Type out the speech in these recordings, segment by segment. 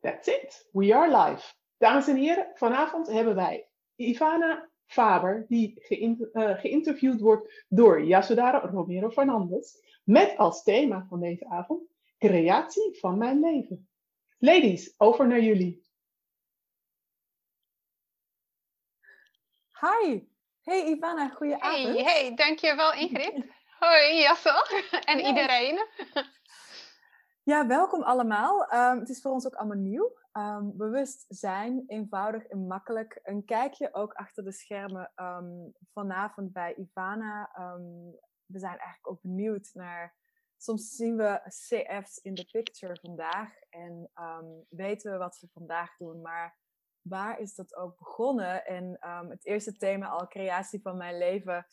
That's it. We are live. Dames en heren, vanavond hebben wij Ivana Faber, die eh, geïnterviewd wordt door Yasudara Romero Fernandez, met als thema van deze avond creatie van mijn leven. Ladies, over naar jullie. Hi. Hey Ivana, goeie Hey, avond. hey, dankjewel Ingrid. Hoi Jassel en iedereen. Ja, welkom allemaal. Ehm, het is voor ons ook allemaal nieuw. Ehm, bewust zijn, eenvoudig en makkelijk. Een kijkje ook achter de schermen ehm, vanavond bij Ivana. We zijn eigenlijk ook benieuwd naar. Soms zien we CF's in de picture vandaag en weten we wat ze vandaag doen, maar waar is dat ook begonnen? En ehm, het eerste thema al, creatie van mijn leven,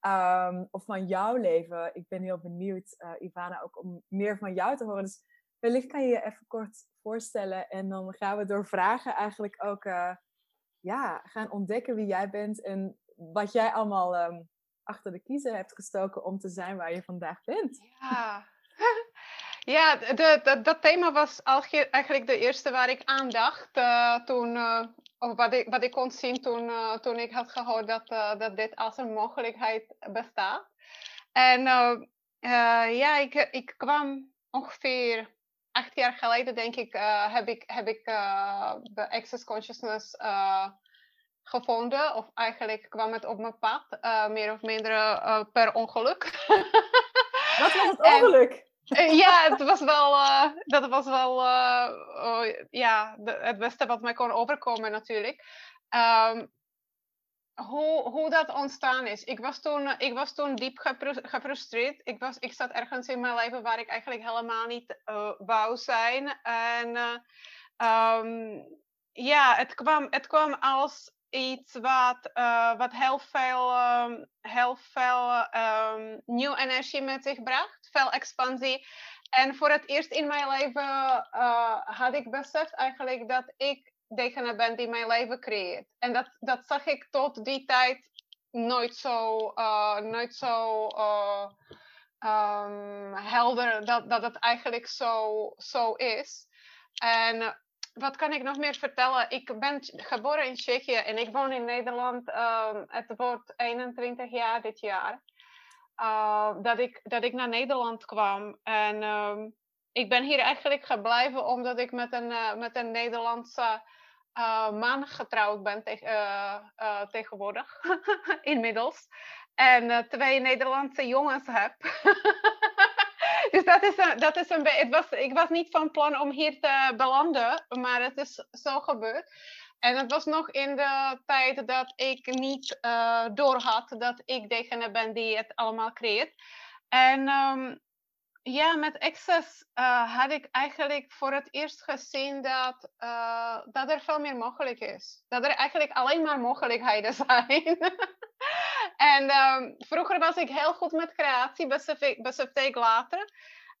ehm, of van jouw leven. Ik ben heel benieuwd, eh, Ivana, ook om meer van jou te horen. Dus wellicht kan je je even kort voorstellen en dan gaan we door vragen eigenlijk ook eh, ja, gaan ontdekken wie jij bent en wat jij allemaal ehm, achter de kiezen hebt gestoken om te zijn waar je vandaag bent. Ja, ja de, de, dat thema was eigenlijk de eerste waar ik aan dacht eh, toen, eh, of wat ik, wat ik kon zien toen, eh, toen ik had gehoord dat, dat dit als een mogelijkheid bestaat. En ja, ik, ik kwam ongeveer acht jaar geleden, denk ik, heb ik, heb ik de Access Consciousness gevonden. Of eigenlijk kwam het op mijn pad, meer of minder per ongeluk. Wat was het ongeluk? Ja, het was wel, eh, dat was wel eh, oh, ja, het beste wat mij kon overkomen natuurlijk. Ehm, hoe, hoe dat ontstaan is. Ik was toen, ik was toen diep gefrustreerd. Ik, was, ik zat ergens in mijn leven waar ik eigenlijk helemaal niet eh, wou zijn. En eh, ehm, ja, het kwam, het kwam als iets wat, eh, wat heel veel, ehm, heel veel ehm, nieuwe energie met zich bracht. Veel expansie. En voor het eerst in mijn leven eh, had ik beseft eigenlijk dat ik degene ben die mijn leven creëert. En dat, dat zag ik tot die tijd nooit zo, eh, nooit zo eh, ehm, helder dat, dat het eigenlijk zo, zo is. En wat kan ik nog meer vertellen? Ik ben geboren in Tsjechië en ik woon in Nederland. ehm, het wordt 21 jaar dit jaar. eh, dat, ik, dat ik naar Nederland kwam. En ehm, ik ben hier eigenlijk gebleven omdat ik met een, eh, met een Nederlandse eh, man getrouwd ben eh, tegenwoordig, inmiddels. En twee Nederlandse jongens heb. dus dat is een, dat is een het was, ik was niet van plan om hier te belanden, maar het is zo gebeurd. En het was nog in de tijd dat ik niet eh doorhad dat ik degene ben die het allemaal creëert. En ehm, ja, met Access eh, had ik eigenlijk voor het eerst gezien dat, eh, dat er veel meer mogelijk is. Dat er eigenlijk alleen maar mogelijkheden zijn. en ehm, vroeger was ik heel goed met creatie, besefte ik later.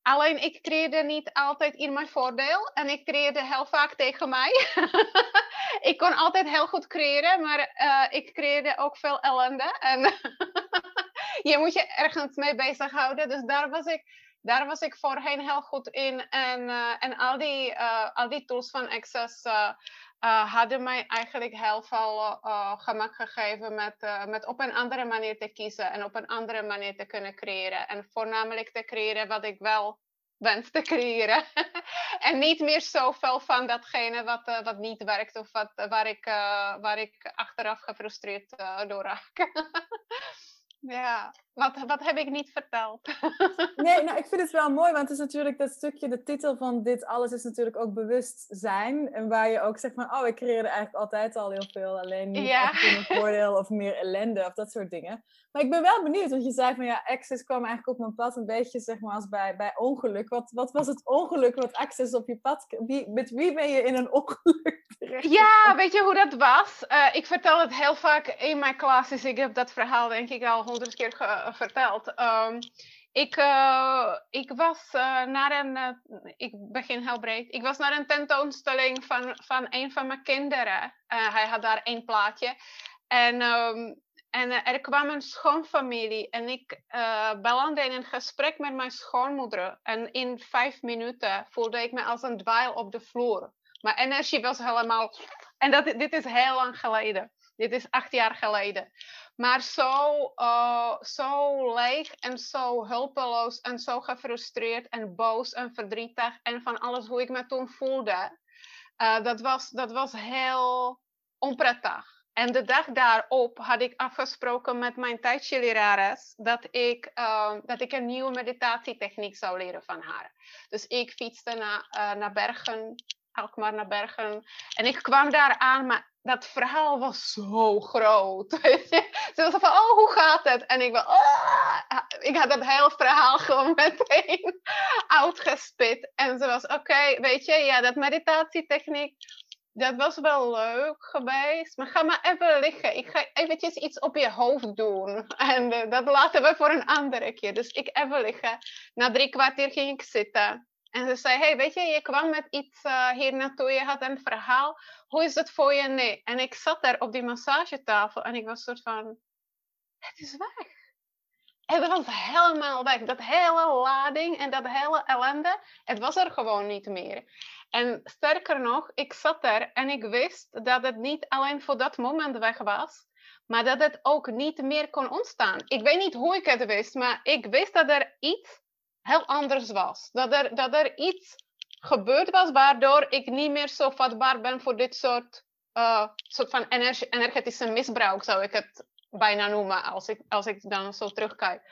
Alleen ik creëerde niet altijd in mijn voordeel en ik creëerde heel vaak tegen mij. ik kon altijd heel goed creëren, maar eh, ik creëerde ook veel ellende. En je moet je ergens mee bezighouden. Dus daar was ik daar was ik voorheen heel goed in. En, eh, en al, die, eh, al die tools van Access eh, hadden mij eigenlijk heel veel gemak gegeven met, met op een andere manier te kiezen en op een andere manier te kunnen creëren. En voornamelijk te creëren wat ik wel wens te creëren. en niet meer zoveel van datgene wat, wat niet werkt of wat, waar, ik, waar ik achteraf gefrustreerd door raak. ja, wat, wat heb ik niet verteld? Nee, nou, ik vind het wel mooi, want het is natuurlijk dat stukje, de titel van dit alles is natuurlijk ook bewustzijn. En waar je ook zegt van, oh, ik creëerde eigenlijk altijd al heel veel, alleen niet Ja. een voordeel of meer ellende of dat soort dingen. Maar ik ben wel benieuwd, want je zei van, ja, Access kwam eigenlijk op mijn pad een beetje, zeg maar, als bij, bij ongeluk. Wat, wat was het ongeluk wat Access op je pad, wie, met wie ben je in een ongeluk Ja, weet je hoe dat was? Eh, ik vertel het heel vaak in mijn classes. Ik heb dat verhaal denk ik al honderd keer verteld. Ehm, ik, eh, ik was eh, naar een, ik begin heel breed. Ik was naar een tentoonstelling van, van een van mijn kinderen. Hij had daar één plaatje. En, ehm, en er kwam een schoonfamilie en ik belandde in een gesprek met mijn schoonmoeder. En in vijf minuten voelde ik me als een dweil op de vloer. Mijn energie was helemaal. En dat, dit is heel lang geleden. Dit is acht jaar geleden. Maar zo, uh, zo leeg en zo hulpeloos en zo gefrustreerd en boos en verdrietig en van alles hoe ik me toen voelde. Uh, dat, was, dat was heel onprettig. En de dag daarop had ik afgesproken met mijn tijdje-lerares dat ik, uh, dat ik een nieuwe meditatietechniek zou leren van haar. Dus ik fietste naar, uh, naar Bergen, Alkmaar naar Bergen. En ik kwam daar aan, maar dat verhaal was zo groot. Ze was van, oh, hoe gaat het? En ik was, oh! ik had het hele verhaal gewoon meteen uitgespit. En ze was, oké, weet je, ja, dat meditatietechniek, dat was wel leuk geweest. Maar ga maar even liggen. Ik ga eventjes iets op je hoofd doen. En uh, dat laten we voor een andere keer. Dus ik even liggen. Na drie kwartier ging ik zitten. En ze zei, hey, weet je, je kwam met iets uh, hier naartoe, je had een verhaal. Hoe is het voor je? Nee. En ik zat daar op die massagetafel en ik was soort van, het is weg. Het was helemaal weg. Dat hele lading en dat hele ellende, het was er gewoon niet meer. En sterker nog, ik zat daar en ik wist dat het niet alleen voor dat moment weg was, maar dat het ook niet meer kon ontstaan. Ik weet niet hoe ik het wist, maar ik wist dat er iets heel anders was. Dat er, dat er iets gebeurd was waardoor ik niet meer zo vatbaar ben voor dit soort, uh, soort van energetische misbruik, zou ik het bijna noemen, als ik, als ik dan zo terugkijk.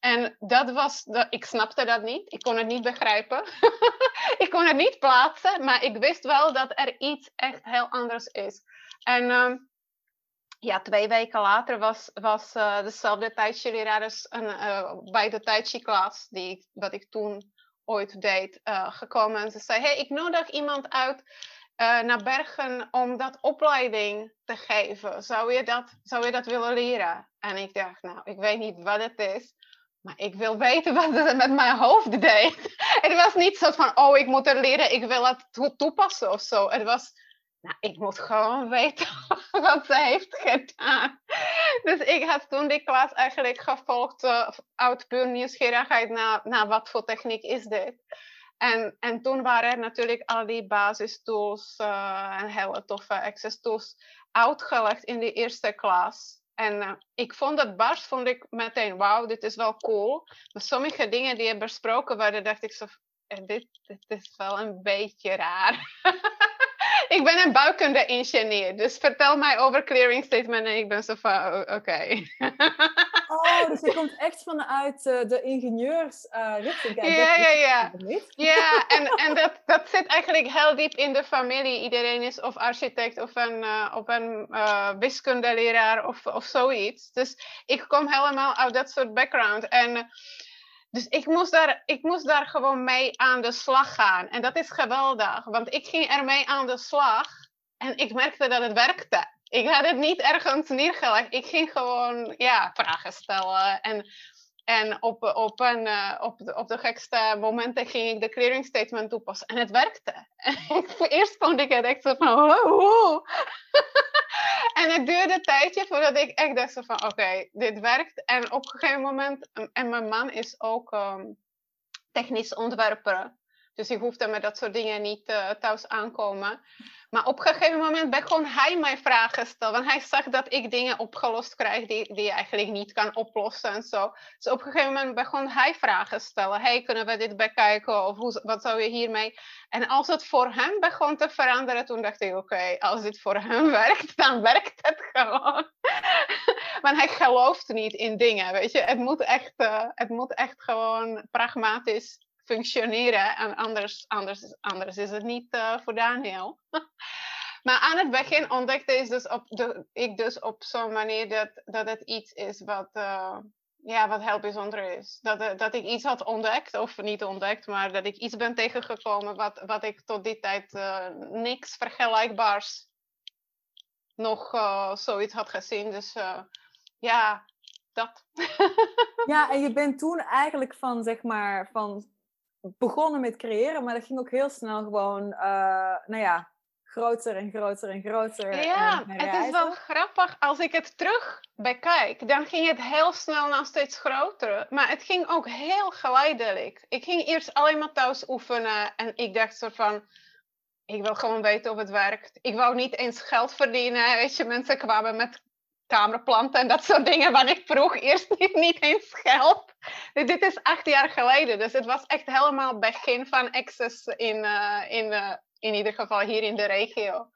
En dat was, de, ik snapte dat niet. Ik kon het niet begrijpen. ik kon het niet plaatsen, maar ik wist wel dat er iets echt heel anders is. En uh, ja, twee weken later was, was uh, dezelfde tijdje-lerares uh, bij de tijdje-klas, die wat ik toen ooit deed, uh, gekomen. En ze zei, hey, ik nodig iemand uit naar Bergen om dat opleiding te geven. Zou je dat, zou je dat willen leren? En ik dacht, nou, ik weet niet wat het is. Maar ik wil weten wat het met mijn hoofd deed. Het was niet zo van, oh, ik moet er leren, ik wil het toepassen of zo. Het was, nou, ik moet gewoon weten wat ze heeft gedaan. Dus ik had toen die klas eigenlijk gevolgd uh, uit puur nieuwsgierigheid naar, naar wat voor techniek is dit. En, en toen waren er natuurlijk al die basistools uh, en hele toffe access tools uitgelegd in die eerste klas. En uh, ik vond het bars, vond ik meteen, wauw, dit is wel cool. Maar sommige dingen die er besproken werden, dacht ik zo, dit, dit is wel een beetje raar. ik ben een bouwkunde-ingenieur, dus vertel mij over clearing statement en ik ben zo van, oké. Okay. oh, dus je komt echt vanuit uh, de ingenieursrichting. Uh, ja, ja, ja. Ja, en, en dat, dat zit eigenlijk heel diep in de familie. Iedereen is of architect of een, uh, of een uh, wiskundeleraar of, of zoiets. Dus ik kom helemaal uit dat soort background. En dus ik moest, daar, ik moest daar gewoon mee aan de slag gaan. En dat is geweldig, want ik ging ermee aan de slag en ik merkte dat het werkte. Ik had het niet ergens neergelegd. Ik ging gewoon ja, vragen stellen. En, en op, op, een, uh, op, de, op de gekste momenten ging ik de clearing statement toepassen. En het werkte. En eerst vond ik het echt zo van... Wow, en het duurde een tijdje voordat ik echt dacht van oké, dit werkt. En op een gegeven moment, en mijn man is ook um, technisch ontwerper. Dus ik hoefde met dat soort dingen niet uh, thuis aankomen. Maar op een gegeven moment begon hij mij vragen stellen. Want hij zag dat ik dingen opgelost krijg die, die je eigenlijk niet kan oplossen en zo. Dus op een gegeven moment begon hij vragen stellen. Hey, kunnen we dit bekijken? Of hoe, wat zou je hiermee? En als het voor hem begon te veranderen, toen dacht ik, oké, als dit voor hem werkt, dan werkt het gewoon. Want hij gelooft niet in dingen, weet je. Het moet echt, uh, het moet echt gewoon pragmatisch functioneren. En anders, anders, anders is het niet uh, voor Daniel. maar aan het begin ontdekte dus op, de, ik dus op zo'n manier dat, dat het iets is wat, uh, ja, wat heel bijzonder is. Dat, dat ik iets had ontdekt, of niet ontdekt, maar dat ik iets ben tegengekomen wat, wat ik tot die tijd uh, niks vergelijkbaars nog zoiets had gezien. Dus ja, dat. ja, en je bent toen eigenlijk van, zeg maar, van begonnen met creëren, maar dat ging ook heel snel gewoon, uh, nou ja, groter en groter en groter. Ja, het is wel grappig. Als ik het terug bekijk, dan ging het heel snel nog steeds groter. Maar het ging ook heel geleidelijk. Ik ging eerst alleen maar thuis oefenen en ik dacht soort van, ik wil gewoon weten of het werkt. Ik wou niet eens geld verdienen. Weet je, mensen kwamen met kamerplanten en dat soort dingen. Maar ik vroeg eerst niet, niet eens geld. Dit is acht jaar geleden. Dus het was echt helemaal begin van Access in, uh, in, uh, in ieder geval hier in de regio.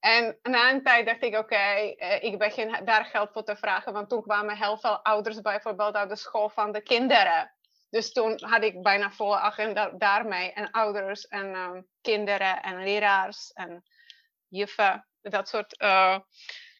En na een tijd dacht ik, oké, uh, ik begin daar geld voor te vragen. Want toen kwamen heel veel ouders bijvoorbeeld uit de school van de kinderen. Dus toen had ik bijna volle agenda daarmee. En ouders en um, kinderen en leraars en juffen. Dat soort.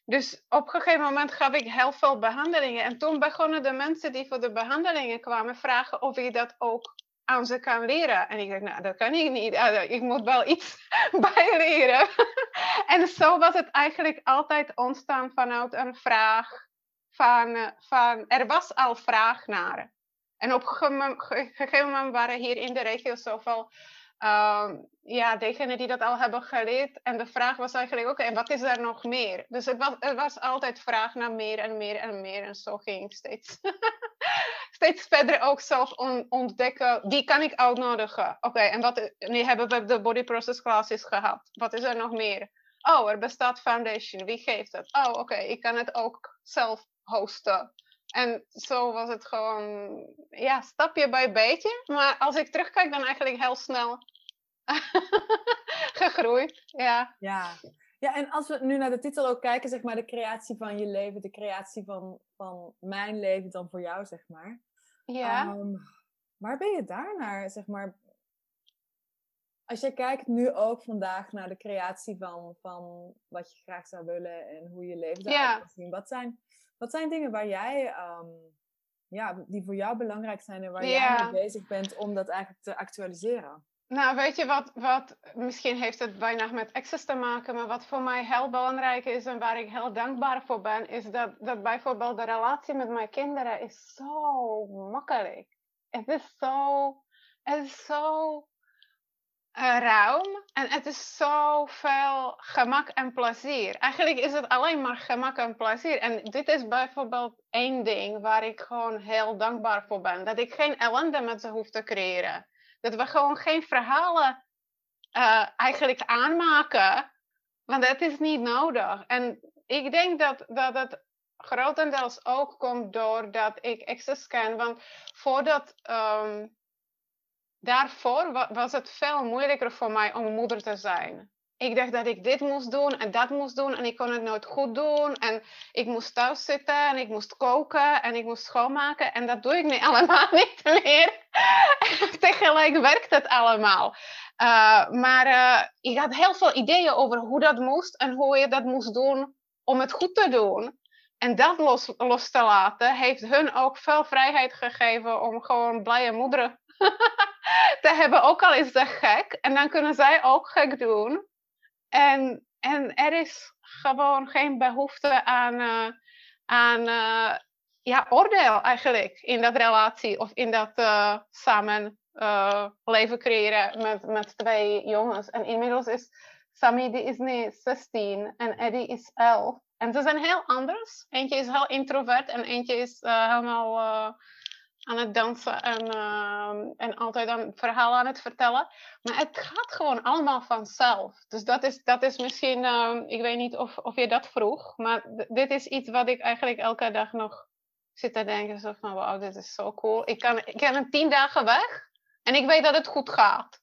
Dus op een gegeven moment gaf ik heel veel behandelingen. En toen begonnen de mensen die voor de behandelingen kwamen vragen of ik dat ook aan ze kan leren. En ik dacht, nou, dat kan ik niet. Ik moet wel iets bijleren. en zo was het eigenlijk altijd ontstaan vanuit een vraag. Van, van, er was al vraag naar. En op een gegeven moment waren hier in de regio zoveel uh, ja, degenen die dat al hebben geleerd. En de vraag was eigenlijk, oké, okay, wat is er nog meer? Dus het was, het was altijd vraag naar meer en meer en meer. En zo ging ik steeds, steeds verder ook zelf on, ontdekken, wie kan ik uitnodigen? Oké, en wat, nu hebben we de body process classes gehad. Wat is er nog meer? Oh, er bestaat foundation. Wie geeft het? Oh, oké, ik kan het ook zelf hosten. En zo was het gewoon, ja, stapje bij beetje. Maar als ik terugkijk, dan eigenlijk heel snel gegroeid. Ja. ja. Ja, en als we nu naar de titel ook kijken, zeg maar, de creatie van je leven, de creatie van, van mijn leven dan voor jou, zeg maar. Ja. Um, waar ben je daarnaar, zeg maar? Als je kijkt nu ook vandaag naar de creatie van, van wat je graag zou willen en hoe je leven eruit ja. zien. Wat zijn wat zijn dingen waar jij, um, ja, die voor jou belangrijk zijn en waar ja. jij mee bezig bent om dat eigenlijk te actualiseren? Nou, weet je wat, wat, misschien heeft het bijna met access te maken, maar wat voor mij heel belangrijk is en waar ik heel dankbaar voor ben, is dat, dat bijvoorbeeld de relatie met mijn kinderen is zo makkelijk. Het is zo, het is zo uh, ruim en het is zoveel gemak en plezier. Eigenlijk is het alleen maar gemak en plezier. En dit is bijvoorbeeld één ding waar ik gewoon heel dankbaar voor ben. Dat ik geen ellende met ze hoef te creëren. Dat we gewoon geen verhalen uh, eigenlijk aanmaken. Want dat is niet nodig. En ik denk dat, dat het grotendeels ook komt doordat ik Access ken. Want voordat... Um, daarvoor was het veel moeilijker voor mij om moeder te zijn. Ik dacht dat ik dit moest doen en dat moest doen en ik kon het nooit goed doen. En ik moest thuis zitten en ik moest koken en ik moest schoonmaken. En dat doe ik nu allemaal niet meer. Tegelijk werkt het allemaal. Uh, maar uh, ik had heel veel ideeën over hoe dat moest en hoe je dat moest doen om het goed te doen. En dat los, los te laten heeft hun ook veel vrijheid gegeven om gewoon blije moeder te hebben, ook al is dat gek. En dan kunnen zij ook gek doen. En, en er is gewoon geen behoefte aan, uh, aan uh, ja, oordeel eigenlijk in dat relatie of in dat uh, samen leven creëren met, met twee jongens. En inmiddels is Sammy die is nu 16 en Eddie is 11. En ze zijn heel anders. Eentje is heel introvert en eentje is helemaal aan het dansen en, uh, en altijd een verhaal aan het vertellen. Maar het gaat gewoon allemaal vanzelf. Dus dat is, dat is misschien, uh, ik weet niet of, of je dat vroeg, maar dit is iets wat ik eigenlijk elke dag nog zit te denken. Van, wauw, dit is zo cool. Ik kan, ik kan tien dagen weg en ik weet dat het goed gaat.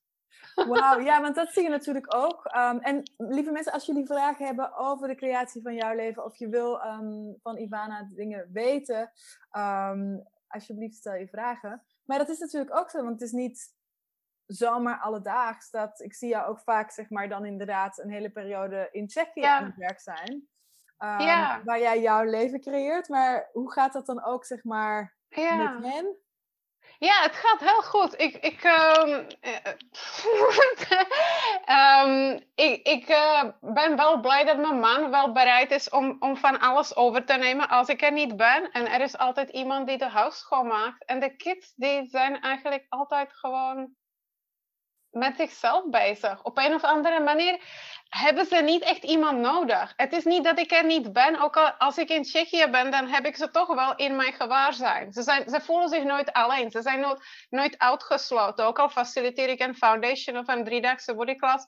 Wauw, ja, want dat zie je natuurlijk ook. Um, en lieve mensen, als jullie vragen hebben over de creatie van jouw leven, of je wil van Ivana dingen weten, alsjeblieft stel je vragen. Maar dat is natuurlijk ook zo, want het is niet zomaar alledaags dat ik zie jou ook vaak, zeg maar, dan inderdaad een hele periode in Tsjechië ja. aan het werk zijn. Um, ja. Waar jij jouw leven creëert. Maar hoe gaat dat dan ook, zeg maar, ja. met hen? Ja, het gaat heel goed. Ik, ik, um, um, ik, ik uh, ben wel blij dat mijn man wel bereid is om, om van alles over te nemen als ik er niet ben. En er is altijd iemand die de huis schoonmaakt. En de kids die zijn eigenlijk altijd gewoon met zichzelf bezig. Op een of andere manier hebben ze niet echt iemand nodig. Het is niet dat ik er niet ben. Ook al als ik in Tsjechië ben, dan heb ik ze toch wel in mijn gewaarzijn. Ze, zijn, ze voelen zich nooit alleen. Ze zijn nooit, nooit uitgesloten. Ook al faciliteer ik een foundation of een driedaagse bodyclass.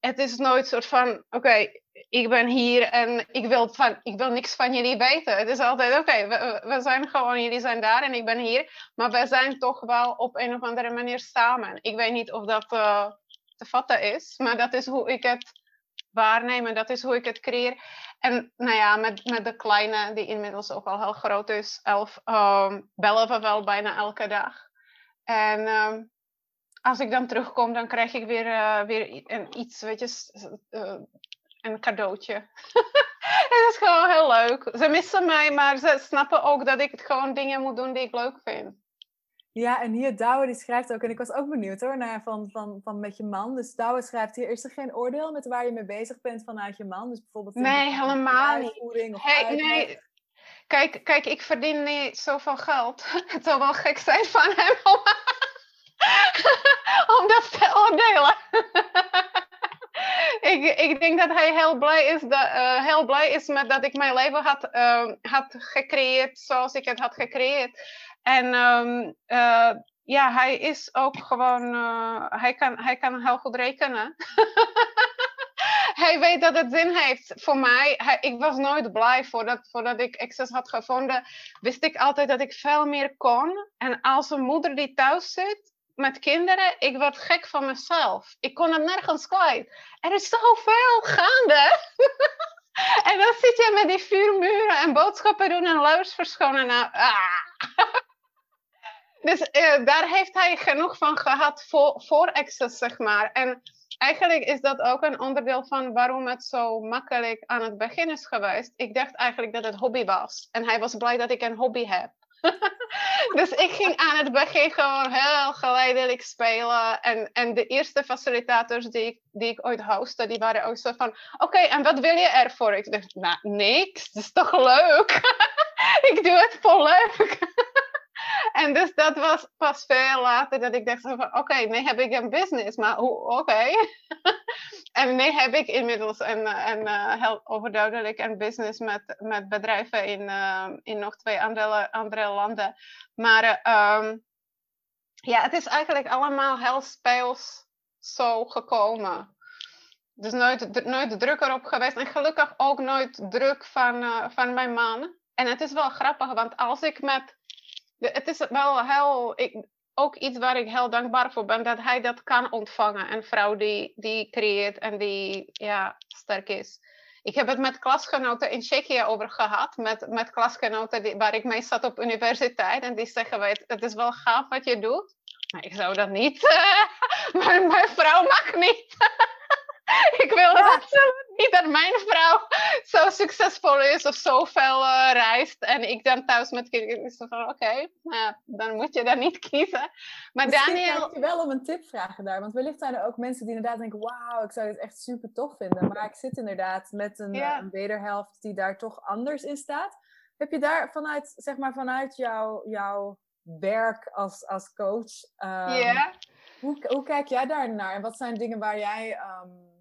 het is nooit soort van, oké, ik ben hier en ik wil, van, ik wil niks van jullie weten. Het is altijd, oké, we, we, zijn gewoon, jullie zijn daar en ik ben hier. Maar we zijn toch wel op een of andere manier samen. Ik weet niet of dat uh, te vatten is, maar dat is hoe ik het waarneem en dat is hoe ik het creëer. En nou ja, met, met de kleine, die inmiddels ook al heel groot is, elf, um, bellen we wel bijna elke dag. En um, als ik dan terugkom, dan krijg ik weer, uh, weer een, iets, weet je, uh, een cadeautje. en dat is gewoon heel leuk. Ze missen mij, maar ze snappen ook dat ik gewoon dingen moet doen die ik leuk vind. Ja, en hier Douwe die schrijft ook, en ik was ook benieuwd hoor, naar van, van, van met je man. Dus Douwe schrijft hier, is er geen oordeel met waar je mee bezig bent vanuit je man? Dus bijvoorbeeld nee, helemaal niet. Of hey, nee. Kijk, kijk, ik verdien niet zoveel geld. Het zou wel gek zijn van hem om, om dat te oordelen. ik, ik denk dat hij heel blij is, dat, uh, heel blij is met dat ik mijn leven had, uh, had gecreëerd zoals ik het had gecreëerd. En um, uh, ja, hij is ook gewoon, hij, kan, hij kan heel goed rekenen. hij weet dat het zin heeft voor mij. Ik was nooit blij voordat, voordat ik Access had gevonden. Wist ik altijd dat ik veel meer kon. En als een moeder die thuis zit, met kinderen, ik word gek van mezelf. Ik kon het nergens kwijt. Er is zoveel gaande. en dan zit je met die vuurmuren en boodschappen doen en luiers verschonen. Nou, ah. dus uh, daar heeft hij genoeg van gehad voor, voor Access, zeg maar. En eigenlijk is dat ook een onderdeel van waarom het zo makkelijk aan het begin is geweest. Ik dacht eigenlijk dat het hobby was. En hij was blij dat ik een hobby heb. dus ik ging aan het begin gewoon heel geleidelijk spelen. En, en de eerste facilitators die ik, die ik ooit hostte, die waren ook zo van... Oké, en wat wil je ervoor? Ik dacht, nou, niks. Dat is toch leuk? ik doe het voor leuk. En dus dat was pas veel later dat ik dacht van... Oké, nee heb ik een business, maar oké. en nu heb ik inmiddels een, een, een heel overduidelijk een business met, met bedrijven in, uh, in nog twee andere, andere landen. Maar um, ja, het is eigenlijk allemaal heel speels zo gekomen. Dus nooit, nooit druk erop geweest. En gelukkig ook nooit druk van, van mijn man. En het is wel grappig, want als ik met. Het is wel heel. Ik, ook iets waar ik heel dankbaar voor ben, dat hij dat kan ontvangen. Een vrouw die, die creëert en die ja, sterk is. Ik heb het met klasgenoten in Tsjechië over gehad. Met, met klasgenoten die, waar ik mee zat op universiteit. En die zeggen, weet, het is wel gaaf wat je doet. Maar ik zou dat niet. maar mijn vrouw mag niet. ik wil ja. absoluut niet dat mijn vrouw zo succesvol is of zoveel uh, reist. En ik dan thuis met kinderen. Van oké, okay, nou, dan moet je daar niet kiezen. Maar Misschien Daniel. Ik je wel om een tip vragen daar. Want wellicht zijn er ook mensen die inderdaad denken: wauw, ik zou dit echt super tof vinden. Maar ik zit inderdaad met een, ja. een wederhelft die daar toch anders in staat. Heb je daar vanuit, zeg maar, vanuit jouw, jouw werk als, als coach. Um, yeah. hoe, hoe kijk jij daar naar? En wat zijn dingen waar jij um,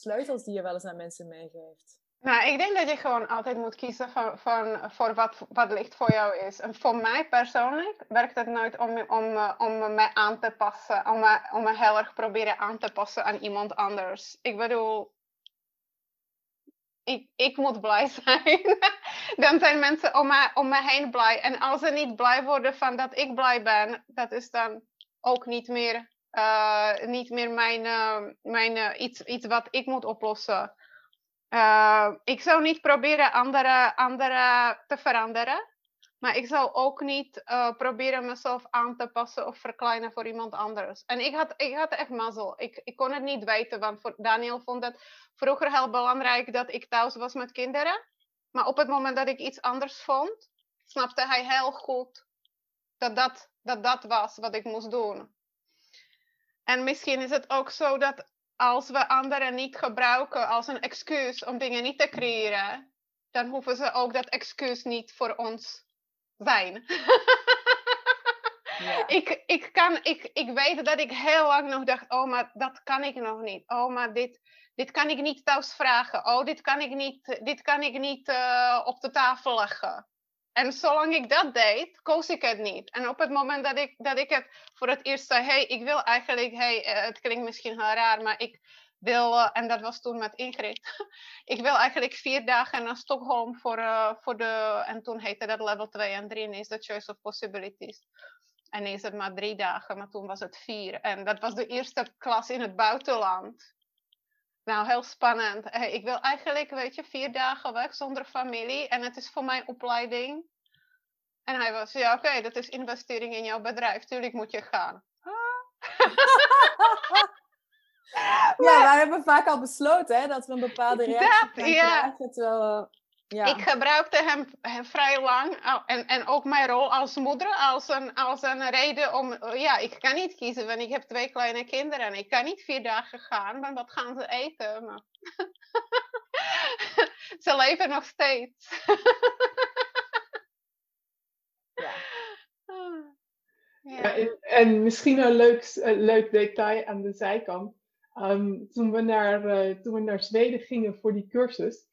sleutels die je wel eens aan mensen meegeeft? Nou, ik denk dat je gewoon altijd moet kiezen van, van, voor wat, wat licht voor jou is. En voor mij persoonlijk werkt het nooit om, om, om me aan te passen, om me, om me heel erg proberen aan te passen aan iemand anders. Ik bedoel, ik, ik moet blij zijn. dan zijn mensen om me, om me heen blij. En als ze niet blij worden van dat ik blij ben, dat is dan ook niet meer uh, niet meer mijn, uh, mijn uh, iets, iets wat ik moet oplossen. ik zou niet proberen anderen andere te veranderen. Maar ik zou ook niet proberen mezelf aan te passen of verkleinen voor iemand anders. En ik had, ik had echt mazzel. Ik, ik kon het niet weten, want voor Daniel vond het vroeger heel belangrijk dat ik thuis was met kinderen. Maar op het moment dat ik iets anders vond, snapte hij heel goed dat dat, dat, dat was wat ik moest doen. En misschien is het ook zo dat als we anderen niet gebruiken als een excuus om dingen niet te creëren, dan hoeven ze ook dat excuus niet voor ons zijn. Ja. ik, ik, kan, ik, ik weet dat ik heel lang nog dacht, oh, maar dat kan ik nog niet. Oh, maar dit, dit kan ik niet thuis vragen. Oh, dit kan ik niet, dit kan ik niet uh, op de tafel leggen. En zolang ik dat deed, koos ik het niet. En op het moment dat ik, dat ik het voor het eerst zei, hey, ik wil eigenlijk, hey, eh, het klinkt misschien heel raar, maar ik, wil, en dat was toen met Ingrid, ik wil eigenlijk vier dagen naar Stockholm voor, uh, voor de, en toen heette dat level 2 en 3 en is de choice of possibilities. En is het maar drie dagen, maar toen was het vier. En dat was de eerste klas in het buitenland. Nou, heel spannend. Ik wil eigenlijk, weet je, vier dagen weg zonder familie. En het is voor mijn opleiding. En hij was, ja, oké, dat is investering in jouw bedrijf. Tuurlijk moet je gaan. ja, wij hebben vaak al besloten hè, dat we een bepaalde reactie dat, ja. krijgen. Ja. Ik gebruikte hem, vrij lang en, en ook mijn rol als moeder als een, als een reden om... Ja, ik kan niet kiezen, want ik heb twee kleine kinderen en ik kan niet vier dagen gaan, want wat gaan ze eten? Maar... ze leven nog steeds. ja. Ja. En, en, misschien een leuk, leuk detail aan de zijkant. Ehm, toen, we naar, uh, toen we naar Zweden gingen voor die cursus,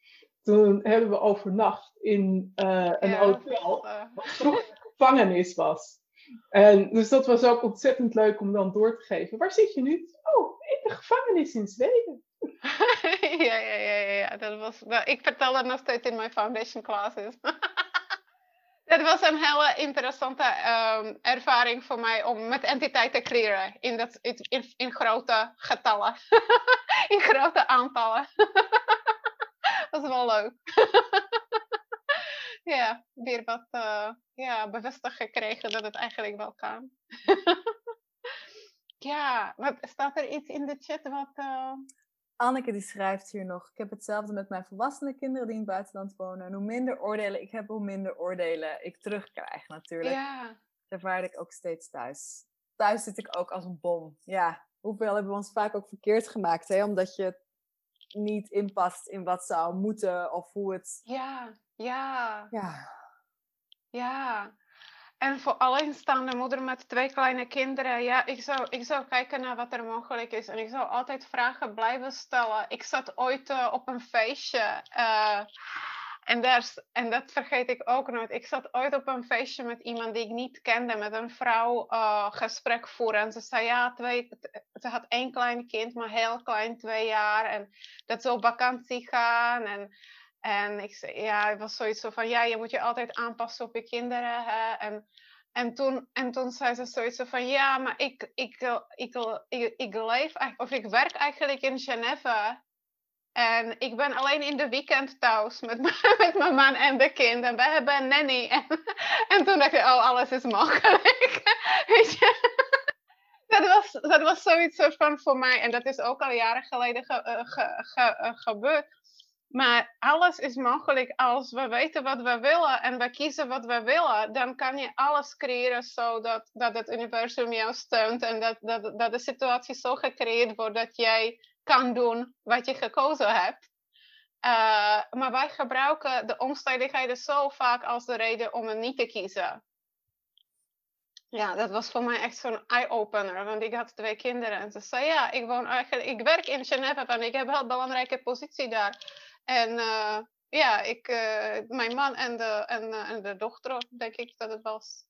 toen hebben we overnacht in uh, een ja, hotel wat vroeger gevangenis was. En dus dat was ook ontzettend leuk om dan door te geven. Waar zit je nu? Oh, in de gevangenis in Zweden. ja, ja, ja, ja. Dat was, nou, ik vertel dat nog steeds in mijn foundation classes. Dat was een hele interessante um, ervaring voor mij om met entiteiten te creëren in, dat, in, in grote getallen, in grote aantallen. Dat is wel leuk. ja, weer wat uh, ja, bevestigd gekregen dat het eigenlijk wel kan. ja, wat, staat er iets in de chat wat... Uh... Anneke die schrijft hier nog. Ik heb hetzelfde met mijn volwassene kinderen die in het buitenland wonen. En hoe minder oordelen ik heb, hoe minder oordelen ik terugkrijg natuurlijk. Ja. Daar ik ook steeds thuis. Thuis zit ik ook als een bom. Ja, hoeveel hebben we ons vaak ook verkeerd gemaakt, hè? Omdat je niet inpast in wat zou moeten of hoe het... Ja, ja. Ja. Ja. En voor alleenstaande moeder met twee kleine kinderen, ja, ik zou, ik zou kijken naar wat er mogelijk is. En ik zou altijd vragen blijven stellen. Ik zat ooit uh, op een feestje. Uh, en, en dat vergeet ik ook nooit. Ik zat ooit op een feestje met iemand die ik niet kende, met een vrouw uh, gesprek voeren. En ze zei, ja, ze had één klein kind, maar heel klein, twee jaar. En dat ze op vakantie gaan. En en ik zei, ja, het was zoiets van, ja, je moet je altijd aanpassen op je kinderen. Hè? En, en, toen, en toen zei ze zoiets van, ja, maar ik, ik, ik, ik, ik leef, of ik werk eigenlijk in Genève. En ik ben alleen in de weekend thuis met, met mijn man en de kind. En we hebben een nanny. En, en toen dacht ik, oh, alles is mogelijk. Weet je? Dat was, dat was zoiets van voor mij. En dat is ook al jaren geleden ge, eh, ge, ge, eh, gebeurd. Maar alles is mogelijk als we weten wat we willen en we kiezen wat we willen. Dan kan je alles creëren zodat dat het universum jou steunt en dat, dat, dat de situatie zo gecreëerd wordt dat jij kan doen wat je gekozen hebt. Uh, maar wij gebruiken de omstandigheden zo vaak als de reden om het niet te kiezen. Ja, dat was voor mij echt zo'n eye-opener. Want ik had twee kinderen en ze zei: Ja, ik, woon eigenlijk, ik werk in Genève en ik heb wel een belangrijke positie daar. En uh, ja, ik, uh, mijn man en de, en, en de dochter, denk ik dat het was,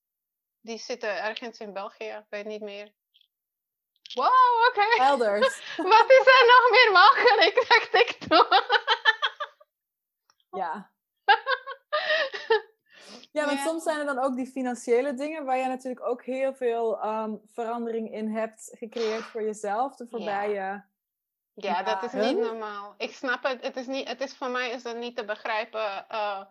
die zitten ergens in België, ik weet niet meer. Wow, oké. Okay. Elders. Wat is er nog meer mogelijk, dacht ik toen. ja. Ja, want soms zijn er dan ook die financiële dingen waar je natuurlijk ook heel veel um, verandering in hebt gecreëerd voor jezelf de voorbije ja, dat is niet normaal. Ik snap het. Het is, niet, het is voor mij is dat niet te begrijpen. Uh,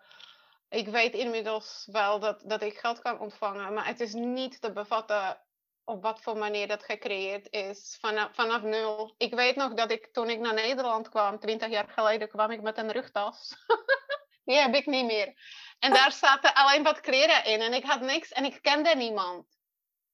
ik weet inmiddels wel dat, dat ik geld kan ontvangen, maar het is niet te bevatten op wat voor manier dat gecreëerd is vanaf, vanaf nul. Ik weet nog dat ik toen ik naar Nederland kwam, 20 jaar geleden, kwam ik met een rugtas. Die heb ik niet meer. En daar zaten alleen wat kleren in en ik had niks en ik kende niemand.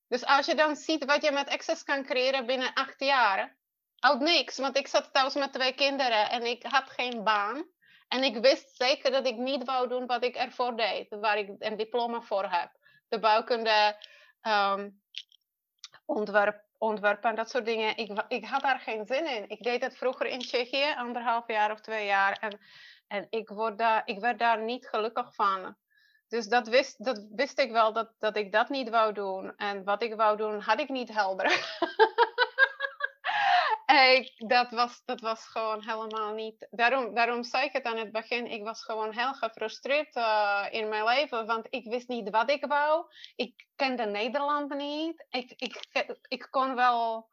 Dus als je dan ziet wat je met Access kan creëren binnen acht jaar, Uit niks, want ik zat thuis met twee kinderen en ik had geen baan. En ik wist zeker dat ik niet wou doen wat ik ervoor deed, waar ik een diploma voor heb. De bouwkunde, um, ontwerp, ontwerpen en dat soort dingen. Ik, ik had daar geen zin in. Ik deed het vroeger in Tsjechië, anderhalf jaar of twee jaar. En, en ik, word daar, ik werd daar niet gelukkig van. Dus dat wist, dat wist ik wel dat, dat ik dat niet wou doen. En wat ik wou doen, had ik niet helder. ik, dat, was, dat was gewoon helemaal niet. Daarom, daarom zei ik het aan het begin. Ik was gewoon heel gefrustreerd uh, in mijn leven. Want ik wist niet wat ik wou. Ik kende Nederland niet. Ik, ik, ik kon wel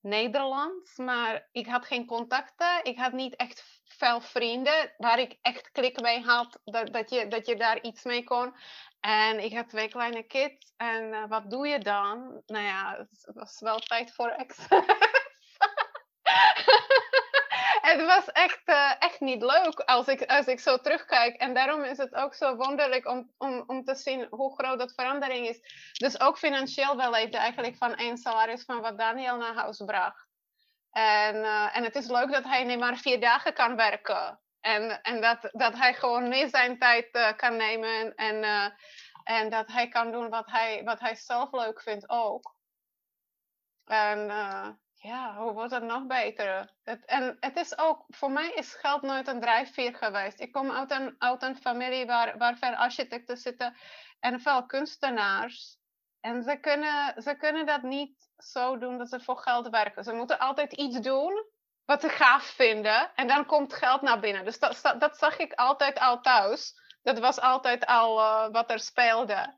Nederlands, maar ik had geen contacten. Ik had niet echt veel vrienden waar ik echt klik mee had. Dat, dat, je, dat je daar iets mee kon. En ik had twee kleine kids. En uh, wat doe je dan? Nou ja, het was wel tijd voor extra. het was echt, uh, echt niet leuk als ik, als ik zo terugkijk. En daarom is het ook zo wonderlijk om, om, om te zien hoe groot dat verandering is. Dus ook financieel wel leefde eigenlijk van één salaris van wat Daniel naar huis bracht. En, uh, en het is leuk dat hij niet maar vier dagen kan werken. En, en dat, dat hij gewoon meer zijn tijd uh, kan nemen. En, en dat hij kan doen wat hij, wat hij zelf leuk vindt ook. En ja, hoe wordt het nog beter? Het, en het is ook, voor mij is geld nooit een drijfveer geweest. Ik kom uit een, uit een familie waar, waar veel architecten zitten en veel kunstenaars. En ze kunnen, ze kunnen dat niet zo doen dat ze voor geld werken. Ze moeten altijd iets doen wat ze gaaf vinden. En dan komt geld naar binnen. Dus dat, dat zag ik altijd al thuis. Dat was altijd al uh, wat er speelde.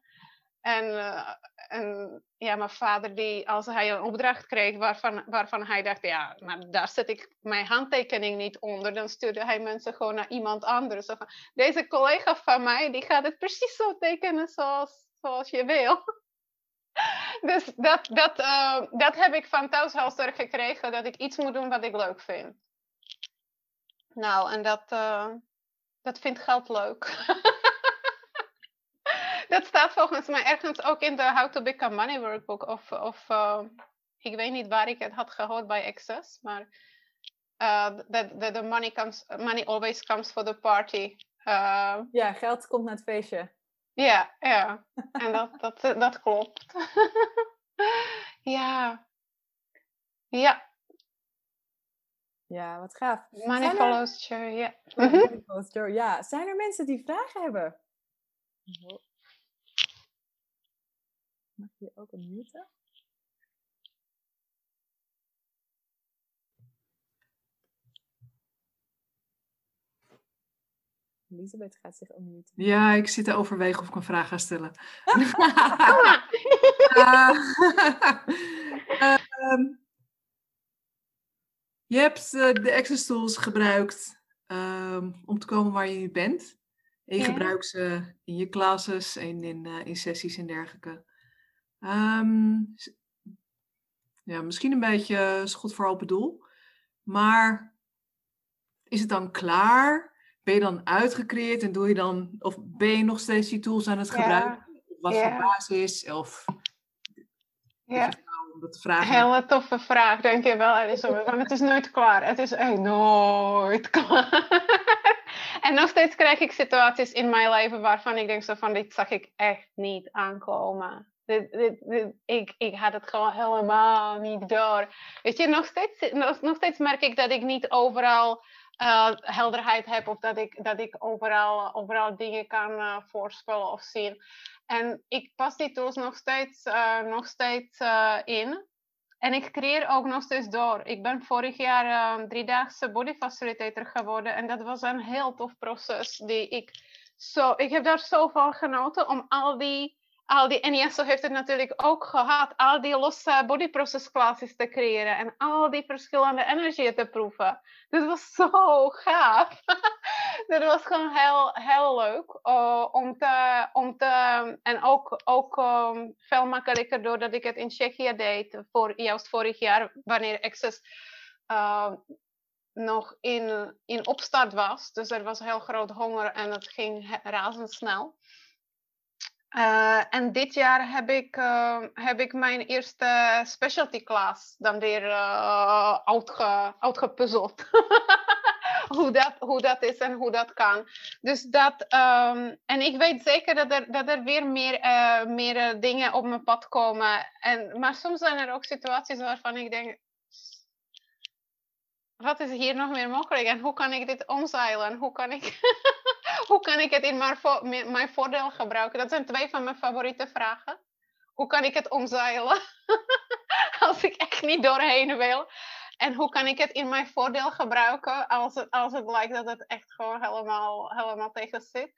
En, uh, en ja, mijn vader, die, als hij een opdracht kreeg waarvan, waarvan hij dacht, ja, maar daar zet ik mijn handtekening niet onder, dan stuurde hij mensen gewoon naar iemand anders. Deze collega van mij, die gaat het precies zo tekenen zoals, zoals je wil. dus dat, dat, uh, dat heb ik van thuishuisster gekregen, dat ik iets moet doen wat ik leuk vind. Nou, en dat, uh, dat vindt geld leuk. dat staat volgens mij ergens ook in de How to Become Money workbook. Of, of uh, ik weet niet waar ik het had gehoord bij Access. Maar uh, that, that the money, comes, money always comes for the party. Uh, ja, geld komt naar het feestje. Ja, ja. En dat, dat, dat klopt. ja. Ja. Ja, wat gaaf. Money follows joy, ja. Money follows joy, ja. Zijn er mensen die vragen hebben? Mag je ook een muten? Elisabeth gaat zich unmuten. Ja, ik zit te overwegen of ik een vraag ga stellen. uh, je hebt uh, de Access Tools gebruikt um, om te komen waar je nu bent. En je ja. gebruikt ze in je classes en in, uh, in sessies en dergelijke. Um, ja, misschien een beetje schot voor open doel. Maar is het dan klaar? Ben je dan uitgecreëerd en doe je dan, of ben je nog steeds die tools aan het gebruiken? Ja. Wat ja. voor basis? Of ja. dat vragen. Hele toffe vraag, denk je wel. Want het is nooit klaar. Het is echt nooit klaar. en nog steeds krijg ik situaties in mijn leven waarvan ik denk zo van, dit zag ik echt niet aankomen. Ik, ik had het gewoon helemaal niet door. Weet je, nog steeds, nog, steeds merk ik dat ik niet overal uh, helderheid heb of dat ik, dat ik overal, overal dingen kan uh, voorspellen of zien. En ik pas die tools nog steeds, uh, nog steeds in. En ik creëer ook nog steeds door. Ik ben vorig jaar driedaagse body facilitator geworden. En dat was een heel tof proces. Die ik, zo, ik heb daar zo van genoten om al die al die, en Jesso heeft het natuurlijk ook gehad, al die losse bodyprocess classes te creëren en al die verschillende energieën te proeven. Dus was zo gaaf. dat was gewoon heel, heel leuk uh, om, te, om te, en ook, ook um, veel makkelijker doordat ik het in Tsjechië deed, voor, juist vorig jaar, wanneer Access uh, nog in, in opstart was. Dus er was heel groot honger en het ging razendsnel. Uh, en dit jaar heb ik, uh, heb ik mijn eerste specialty class dan weer uitge, uitgepuzzeld. hoe, dat, hoe dat is en hoe dat kan. Dus dat, um, en ik weet zeker dat er, dat er weer meer, meer dingen op mijn pad komen. En, maar soms zijn er ook situaties waarvan ik denk, wat is hier nog meer mogelijk en hoe kan ik dit omzeilen? Hoe kan ik, hoe kan ik het in mijn, vo mijn voordeel gebruiken? Dat zijn twee van mijn favoriete vragen. Hoe kan ik het omzeilen als ik echt niet doorheen wil? En hoe kan ik het in mijn voordeel gebruiken als het, als het lijkt dat het echt gewoon helemaal, helemaal tegen zit.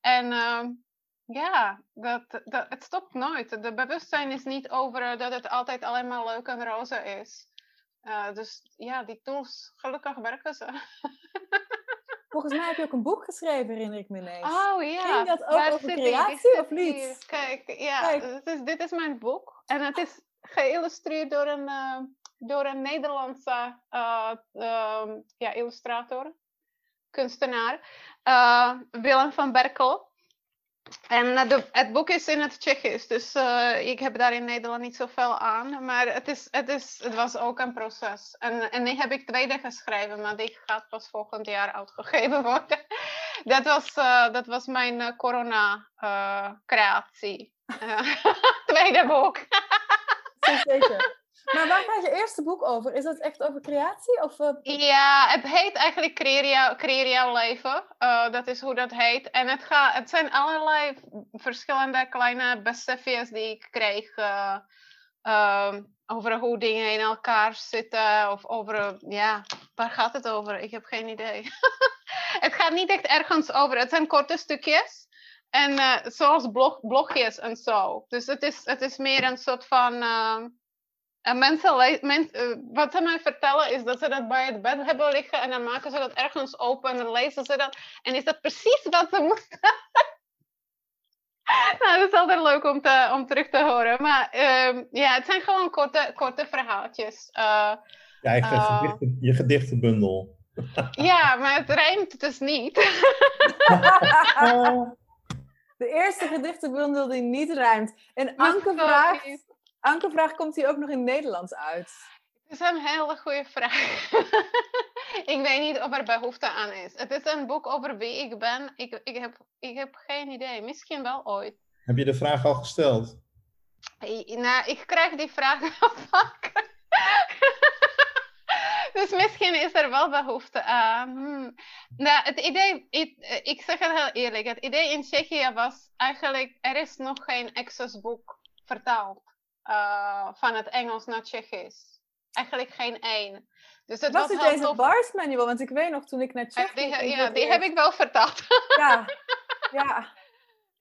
En ehm, ja, dat, dat, het stopt nooit. De bewustzijn is niet over dat het altijd alleen maar leuk en roze is. Uh, dus ja, die tools, gelukkig werken ze. Volgens mij heb je ook een boek geschreven, herinner ik me ineens. Oh ja. Ging dat ook over creatie of niet? Kijk, ja, Dit, is, dit is mijn boek. En het is geïllustreerd door een, uh, door een Nederlandse uh, uh, ja, illustrator, kunstenaar, Willem van Berkel. En de, het boek is in het Tsjechisch, dus uh, ik heb daar in Nederland niet zoveel aan. Maar het, is, het, is, het was ook een proces. En, en nu heb ik tweede geschreven, maar die gaat pas volgend jaar uitgegeven worden. dat, was, uh, dat was mijn corona-creatie. tweede boek. Zeker. Maar waar gaat je eerste boek over? Is dat echt over creatie? Of, uh... Ja, het heet eigenlijk Creëer, jou, creëer leven. Uh, dat is hoe dat heet. En het, gaat, het zijn allerlei verschillende kleine besefjes die ik kreeg. Uh, over hoe dingen in elkaar zitten. Of over, ja, waar gaat het over? Ik heb geen idee. het gaat niet echt ergens over. Het zijn korte stukjes. En zoals blog, blogjes en zo. Dus het is, het is meer een soort van en mensen, uh, wat ze mij vertellen is dat ze dat bij het bed hebben liggen en dan maken ze dat ergens open en dan lezen ze dat. En is dat precies wat ze moeten. nou, dat is altijd leuk om, te, om terug te horen. Maar uh, ja, het zijn gewoon korte, korte verhaaltjes. Uh, je eigen uh, gedichten, je gedichtenbundel. ja, maar het rijmt dus niet. De eerste gedichtenbundel die niet rijmt. En Anke vraagt... Anke vraagt, komt hij ook nog in het Nederlands uit? Het is een hele goede vraag. ik weet niet of er behoefte aan is. Het is een boek over wie ik ben. Ik, ik, heb, ik heb geen idee. Misschien wel ooit. Heb je de vraag al gesteld? Nou, ik krijg die vraag wel vaker. dus misschien is er wel behoefte aan. Hmm. Nou, het idee, ik, ik zeg het heel eerlijk, het idee in Tsjechië was eigenlijk, er is nog geen access boek vertaald. Uh, van het Engels naar Tsjechisch. Eigenlijk geen één. Dus het was, was het deze Bars Manual? Want ik weet nog toen ik naar Tsjechië Ja, die, ja, die heb ik wel vertaald. Ja, ja.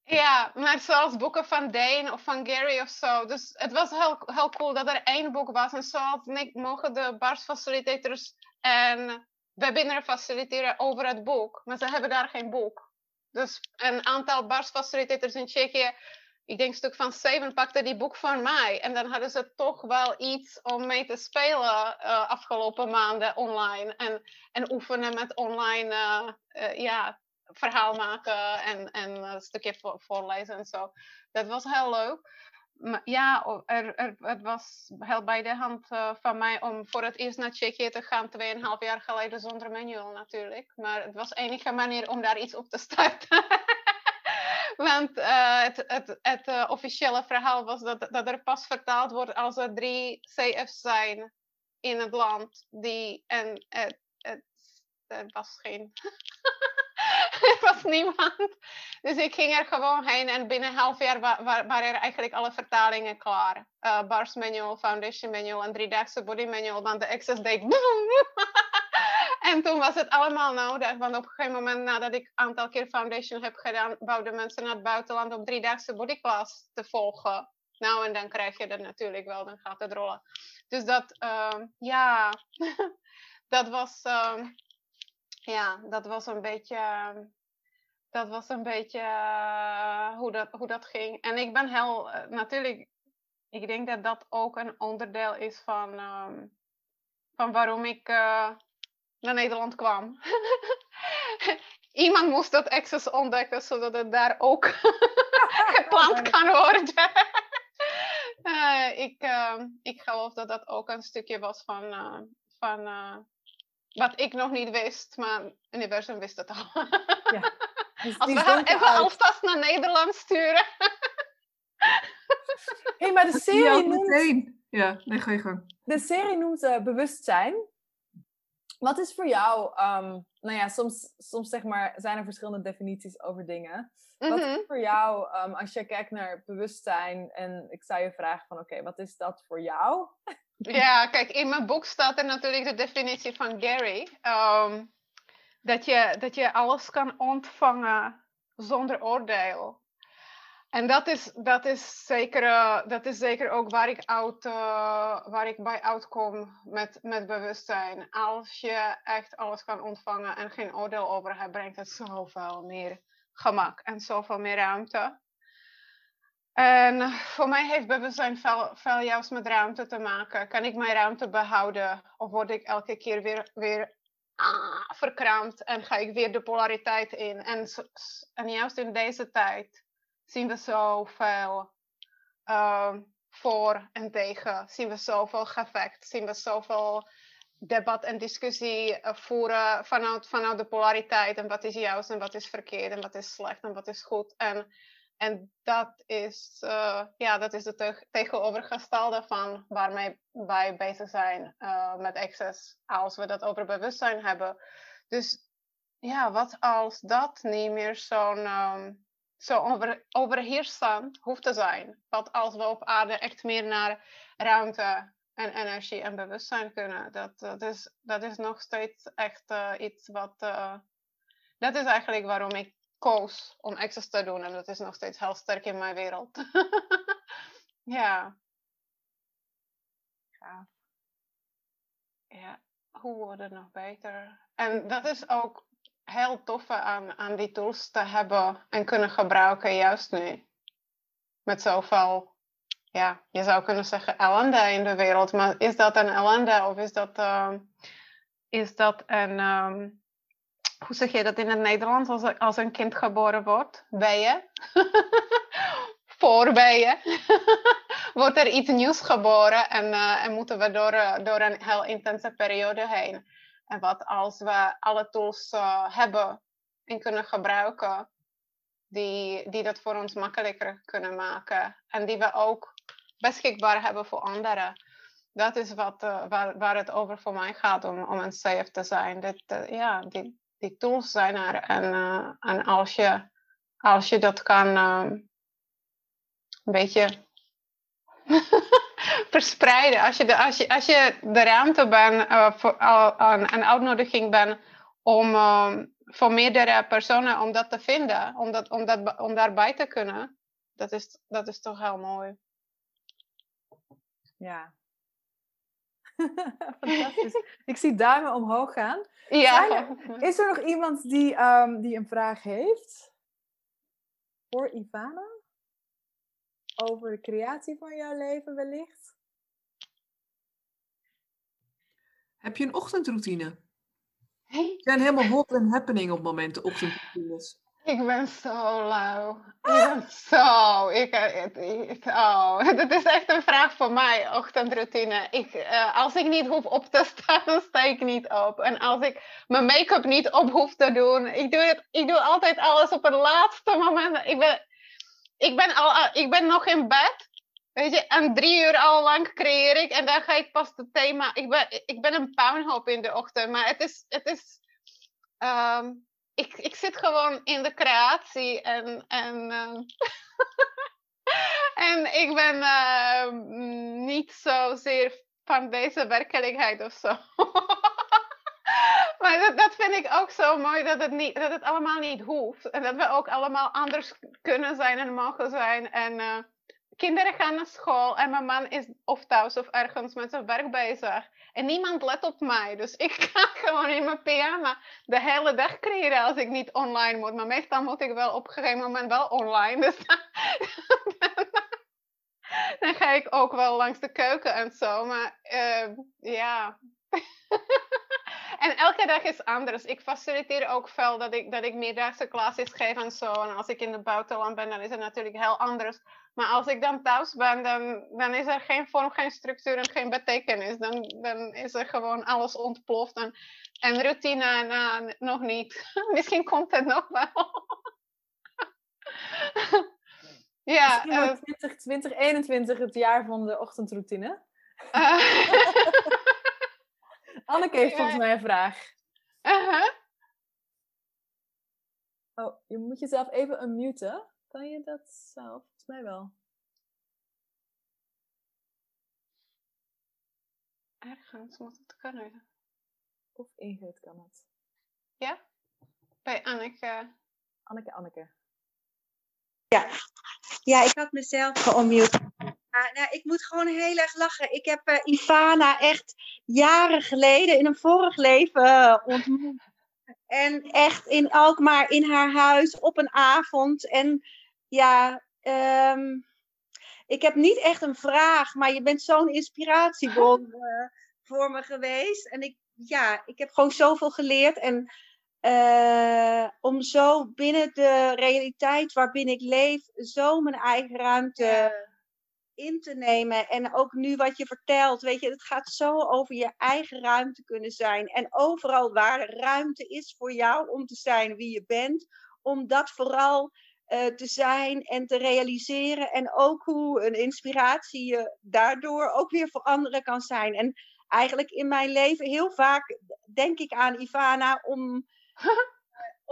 Ja, maar zoals boeken van Dane of van Gary of zo. Dus het was heel, heel cool dat er één boek was. En zoals ik mogen de Bars facilitators en webinar faciliteren over het boek. Maar ze hebben daar geen boek. Dus een aantal Bars facilitators in Tsjechië ik denk een stuk van zeven pakte die boek van mij. En dan hadden ze toch wel iets om mee te spelen uh, afgelopen maanden online. En, en oefenen met online uh, ja, verhaal maken en, en een stukje voor, voorlezen en zo. Dat was heel leuk. Maar ja, er, er, het was heel bij de hand van mij om voor het eerst naar Tsjechië te gaan, 2,5 jaar geleden zonder manual natuurlijk. Maar het was enige manier om daar iets op te starten. Want uh, het, het, het uh, officiële verhaal was dat, dat er pas vertaald wordt als er drie CF's zijn in het land. Die, en het, het, was geen. er was niemand. Dus ik ging er gewoon heen en binnen een half jaar wa wa waren er eigenlijk alle vertalingen klaar. Uh, Bars Manual, Foundation Manual en Driedaagse Body Manual. Want de Access deed En toen was het allemaal nodig, want op een gegeven moment nadat ik een aantal keer foundation heb gedaan, bouwden mensen naar het buitenland om driedaagse bodyclass te volgen. Nou, en dan krijg je dat natuurlijk wel, dan gaat het rollen. Dus dat, uh, ja, dat was, uh, ja, dat was een beetje, dat was een beetje uh, hoe, dat, hoe dat ging. En ik ben heel, eh, natuurlijk, ik denk dat dat ook een onderdeel is van, ehm, van waarom ik eh, naar Nederland kwam. Iemand moest dat access ontdekken, zodat het daar ook gepland kan worden. uh, ik, uh, ik geloof dat dat ook een stukje was van, uh, van wat ik nog niet wist, maar het universum wist het al. ja. Dus Als we gaan even alvast naar Nederland sturen. hey, maar de serie ja, noemt... Ja, nee, ga je gang. De serie noemt bewustzijn. Wat is voor jou, um, nou ja, soms, soms zeg maar zijn er verschillende definities over dingen. Wat is mhm. voor jou, um, als je kijkt naar bewustzijn en ik zou je vragen van oké, wat is dat voor jou? Ja, kijk, in mijn boek staat er natuurlijk de definitie van Gary. ehm, dat, je, dat je alles kan ontvangen zonder oordeel. En dat is, dat is, zeker, eh, dat is zeker ook waar ik, oud, eh, waar ik bij uitkom met, met bewustzijn. Als je echt alles kan ontvangen en geen oordeel over hebt, brengt het zoveel meer gemak en zoveel meer ruimte. En voor mij heeft bewustzijn veel, veel juist met ruimte te maken. Kan ik mijn ruimte behouden of word ik elke keer weer, weer ah, verkraamd en ga ik weer de polariteit in? En, en juist in deze tijd zien we zoveel ehm voor en tegen. Zien we zoveel gevecht, zien we zoveel debat en discussie eh, voeren vanuit, vanuit de polariteit. En wat is juist en wat is verkeerd en wat is slecht en wat is goed. En, en dat, is, eh, ja, dat is de teg- tegenovergestelde van waarmee wij bezig zijn eh, met access. Als we dat over bewustzijn hebben. Dus ja, wat als dat niet meer zo'n ehm, zo over, overheersend hoeft te zijn. Wat als we op aarde echt meer naar ruimte en energie en bewustzijn kunnen. Dat, dat, is, dat is nog steeds echt eh, iets wat. eh, dat is eigenlijk waarom ik koos om access te doen. En dat is nog steeds heel sterk in mijn wereld. ja. Ja. Ja, hoe wordt het nog beter? En dat is ook heel toffe aan, aan die tools te hebben en kunnen gebruiken juist nu. Met zoveel, ja, je zou kunnen zeggen ellende in de wereld. Maar is dat een ellende of is dat, ehm, is dat een, ehm, hoe zeg je dat in het Nederlands als, als een kind geboren wordt? Bijen? Voor bijen. wordt er iets nieuws geboren en, eh, en moeten we door, eh, door een heel intense periode heen. En wat als we alle tools eh, hebben en kunnen gebruiken, die, die dat voor ons makkelijker kunnen maken. En die we ook beschikbaar hebben voor anderen. Dat is wat, eh, waar, waar het over voor mij gaat, om, om een safe te zijn. Dit, eh, ja, die, die tools zijn er. En, en als, je, als je dat kan een beetje verspreiden. Als je de, als je, als je de ruimte bent, eh, voor, al- aan een uitnodiging bent om ehm, voor meerdere personen om dat te vinden, om, dat, om, dat, om daarbij te kunnen, dat is, dat is toch heel mooi. Ja. Fantastisch. Ik zie duimen omhoog gaan. Ja, Is er nog iemand die, ehm, die een vraag heeft? Voor Ivana? Over de creatie van jouw leven wellicht? Heb je een ochtendroutine? We zijn helemaal hot and happening op momenten ochtendroutines. ik ben zo lauw. Ik ben zo. Ik, ik, ik- oh, dat is echt een vraag voor mij, ochtendroutine. Ik, eh, als ik niet hoef op te staan, dan sta ik niet op. En als ik mijn make-up niet op hoef te doen, ik doe, het, ik doe altijd alles op het laatste moment. Ik ben, ik ben, al, ik ben nog in bed. Weet je, en drie uur al lang creëer ik en dan ga ik pas het thema. Ik ben, ik ben een puinhoop in de ochtend, maar het is. Het is ehm, ik, ik zit gewoon in de creatie en. en ehm, en ik ben ehm, niet zozeer van deze werkelijkheid of zo. maar dat, dat vind ik ook zo mooi dat het, niet, dat het allemaal niet hoeft. En dat we ook allemaal anders kunnen zijn en mogen zijn. En eh, kinderen gaan naar school en mijn man is of thuis of ergens met zijn werk bezig. En niemand let op mij. Dus ik ga gewoon in mijn pyjama de hele dag creëren als ik niet online moet. Maar meestal moet ik wel op een gegeven moment wel online. Dus dan, ga ik ook wel langs de keuken en zo. Maar eh, ja. en elke dag is anders. Ik faciliteer ook veel dat ik, dat ik meerdaagse geef en zo. En als ik in het buitenland ben, dan is het natuurlijk heel anders. Maar als ik dan thuis ben, dan, dan is er geen vorm, geen structuur en geen betekenis. Dan, dan is er gewoon alles ontploft. En, en routine, nou, nog niet. Misschien komt het nog wel. ja, Misschien eh, wordt 20, 2021 het jaar van de ochtendroutine. eh, Anneke heeft volgens mij een vraag. Oh, je moet jezelf even unmuten. Kan je dat zelf? Volgens mij wel. Ergens moet het kunnen. Of Ingrid kan het. Ja? Bij Anneke. Anneke, Anneke. Ja, ja ik had mezelf geonmute. Ja, nou, ik moet gewoon heel erg lachen. Ik heb uh, Ivana echt jaren geleden in een vorig leven uh, ontmoet. En echt in Alkmaar in haar huis op een avond. En ja, um, ik heb niet echt een vraag, maar je bent zo'n inspiratiebron uh, voor me geweest. En ik, ja, ik heb gewoon zoveel geleerd. En uh, om zo binnen de realiteit waarbinnen ik leef, zo mijn eigen ruimte. In te nemen. En ook nu wat je vertelt, weet je, het gaat zo over je eigen ruimte kunnen zijn. En overal waar ruimte is voor jou om te zijn wie je bent, om dat vooral uh, te zijn en te realiseren. En ook hoe een inspiratie je daardoor ook weer voor anderen kan zijn. En eigenlijk in mijn leven heel vaak denk ik aan Ivana om.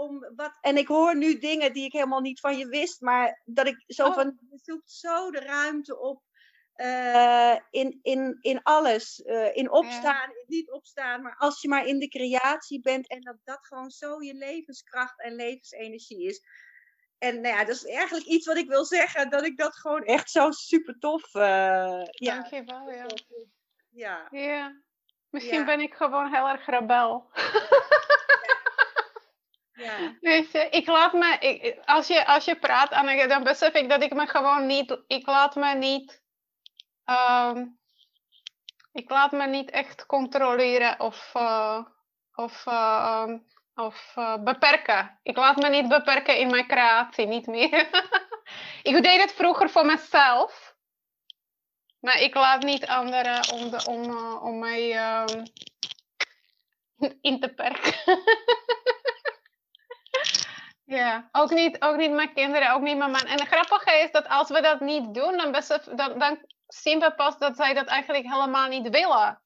om wat, en ik hoor nu dingen die ik helemaal niet van je wist, maar dat ik zo Oh. van, je zoekt zo de ruimte op eh, in, in, in alles. eh, in opstaan, in niet opstaan, maar als je maar in de creatie bent en dat dat gewoon zo je levenskracht en levensenergie is. En nou ja, dat is eigenlijk iets wat ik wil zeggen, dat ik dat gewoon echt zo super tof. eh ja, Dankjewel, ja. ja. Ja. Misschien ben ik gewoon heel erg rebel. ja. Ik laat me, ik, als, je, als je praat, Anneke, dan besef ik dat ik me gewoon niet, ik laat me niet, ehm, ik laat me niet echt controleren of, eh, of, eh, of eh, beperken. Ik laat me niet beperken in mijn creatie, niet meer. ik deed het vroeger voor mezelf, maar ik laat niet anderen om, de, om, eh, om mij ehm, in te perken. Ja, ook niet, ook niet mijn kinderen, ook niet mijn man. En het grappige is dat als we dat niet doen, dan, dan, dan zien we pas dat zij dat eigenlijk helemaal niet willen.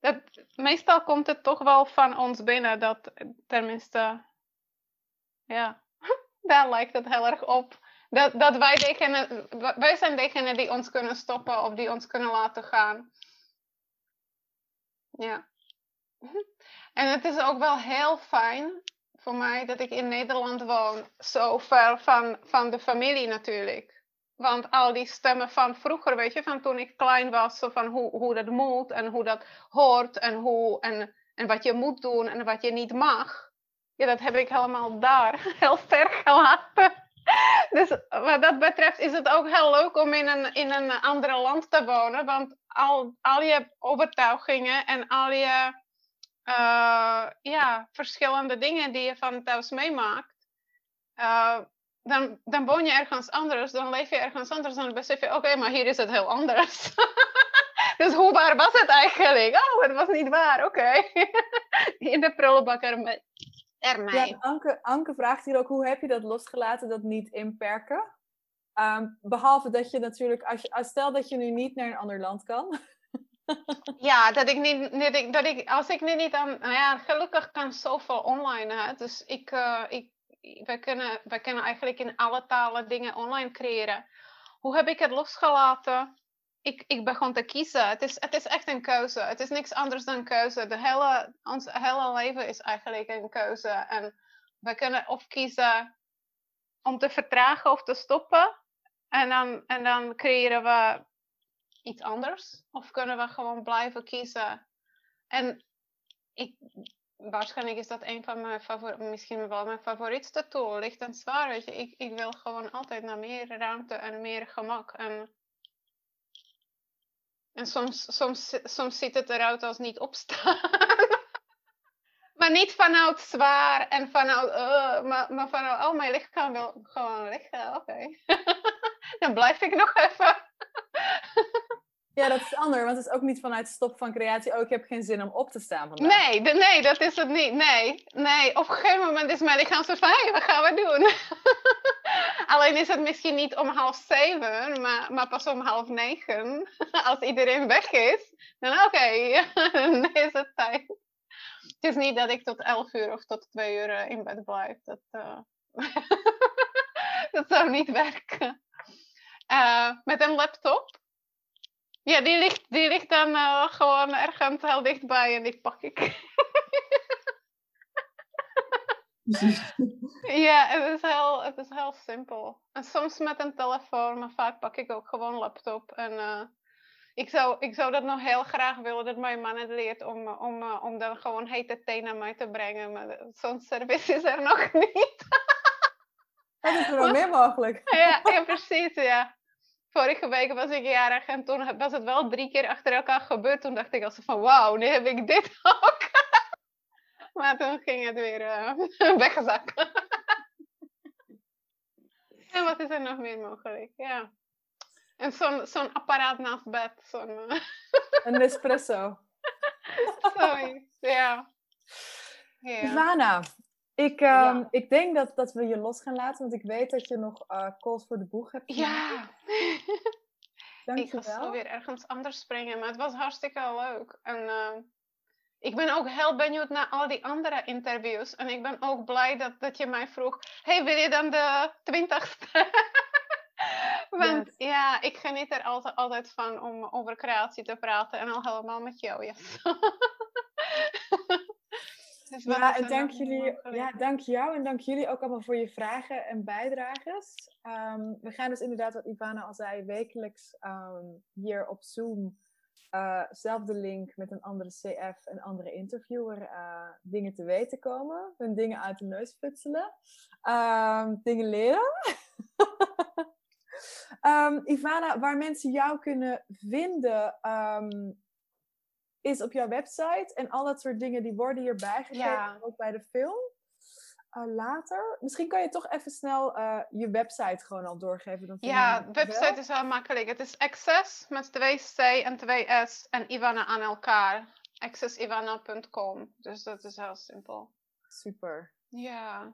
Dat, meestal komt het toch wel van ons binnen, dat tenminste, ja, daar lijkt het heel erg op. Dat, dat wij, degene, wij zijn degene die ons kunnen stoppen of die ons kunnen laten gaan. Ja. En het is ook wel heel fijn voor mij dat ik in Nederland woon, zo ver van, van de familie natuurlijk. Want al die stemmen van vroeger, weet je, van toen ik klein was, zo van hoe, hoe dat moet en hoe dat hoort en, hoe, en, en wat je moet doen en wat je niet mag. Ja, dat heb ik helemaal daar heel sterk gelaten. Dus wat dat betreft is het ook heel leuk om in een, in een ander land te wonen, want al, al je overtuigingen en al je uh, ja, verschillende dingen die je van thuis meemaakt, uh, dan, dan woon je ergens anders, dan leef je ergens anders, dan besef je, oké, okay, maar hier is het heel anders. dus hoe waar was het eigenlijk? Oh, het was niet waar, oké. Okay. In de prullenbak ermee. ermee. Ja, Anke, Anke vraagt hier ook, hoe heb je dat losgelaten, dat niet inperken? Um, behalve dat je natuurlijk, als je, als stel dat je nu niet naar een ander land kan, ja, dat ik niet, dat ik, als ik nu niet aan, nou ja, gelukkig kan zoveel online, dus ik, uh, ik, kunnen, wij kunnen eigenlijk in alle talen dingen online creëren. Hoe heb ik het losgelaten? Ik, ik begon te kiezen. Het is, het is echt een keuze. Het is niks anders dan keuze. De hele, ons hele leven is eigenlijk een keuze. En we kunnen of kiezen om te vertragen of te stoppen. En dan, en dan creëren we iets anders? Of kunnen we gewoon blijven kiezen? En ik, waarschijnlijk is dat een van mijn favorieten, misschien wel mijn favorietste tool, licht en zwaar. Weet je. Ik, ik wil gewoon altijd naar meer ruimte en meer gemak. En, en soms, soms, soms ziet het eruit als niet opstaan. maar niet vanuit zwaar en vanuit, uh, maar, maar vanuit, oh mijn lichaam wil gewoon liggen, oké. Dan blijf ik nog even. Ja, dat is ander, want het is ook niet vanuit stop van creatie. Oh, ik heb geen zin om op te staan vandaag. Nee, nee, dat is het niet. Nee, nee. Op een gegeven moment is mijn lichaam zo van, wat gaan we doen? Alleen is het misschien niet om half zeven, maar, maar pas om half negen. Als iedereen weg is, dan oké, okay, is het tijd. Het is niet dat ik tot elf uur of tot twee uur in bed blijf. Dat, uh... dat zou niet werken. Uh, met een laptop Ja, die ligt, die ligt dan uh, gewoon ergens heel dichtbij en die pak ik. ja, het is, heel, het is heel simpel. En soms met een telefoon, maar vaak pak ik ook gewoon laptop. En uh, ik, zou, ik zou dat nog heel graag willen, dat mijn man het leert om, om, uh, om dan gewoon hete thee naar mij te brengen. Maar zo'n service is er nog niet. dat is er wel meer mogelijk. ja, ja, precies, ja vorige week was ik jarig en toen was het wel drie keer achter elkaar gebeurd. Toen dacht ik als van wauw, nu heb ik dit ook. maar toen ging het weer uh, wegzakken. en wat is er nog meer mogelijk? Ja. En zo'n zo'n apparaat naast bed. Zo'n, uh... Een espresso. Sorry, ja. Yeah. Ivana, ik, um, ja. ik denk dat, dat we je los gaan laten, want ik weet dat je nog uh, calls voor de boeg hebt. Ja! ik ga zo weer ergens anders springen, maar het was hartstikke leuk. En uh, ik ben ook heel benieuwd naar al die andere interviews. En ik ben ook blij dat, dat je mij vroeg: hey, wil je dan de twintigste? Want yes. ja, ik geniet er altijd, altijd van om over creatie te praten en al helemaal met jou. Yes. Ja, en dank jullie, ja, dank jou en dank jullie ook allemaal voor je vragen en bijdrages. Um, we gaan dus inderdaad, wat Ivana al zei, wekelijks um, hier op Zoom uh, zelfde link met een andere CF en andere interviewer uh, dingen te weten komen. Hun dingen uit de neus putselen. Um, dingen leren. Ivana, waar mensen jou kunnen vinden is op jouw website. En al dat soort dingen die worden hierbij gegeven, ja. ook bij de film. Uh, later. Misschien kan je toch even snel uh, je website gewoon al doorgeven. Dan ja, de website wel. is wel makkelijk. Het is access met twee C en twee S en Ivana aan elkaar. accessivana.com. Dus dat is heel simpel. Super. Ja.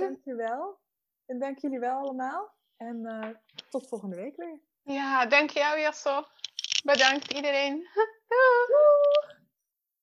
Dankjewel. En dank jullie wel allemaal. En uh, tot volgende week weer. Ja, dank jou Jasso. Bedankt iedereen.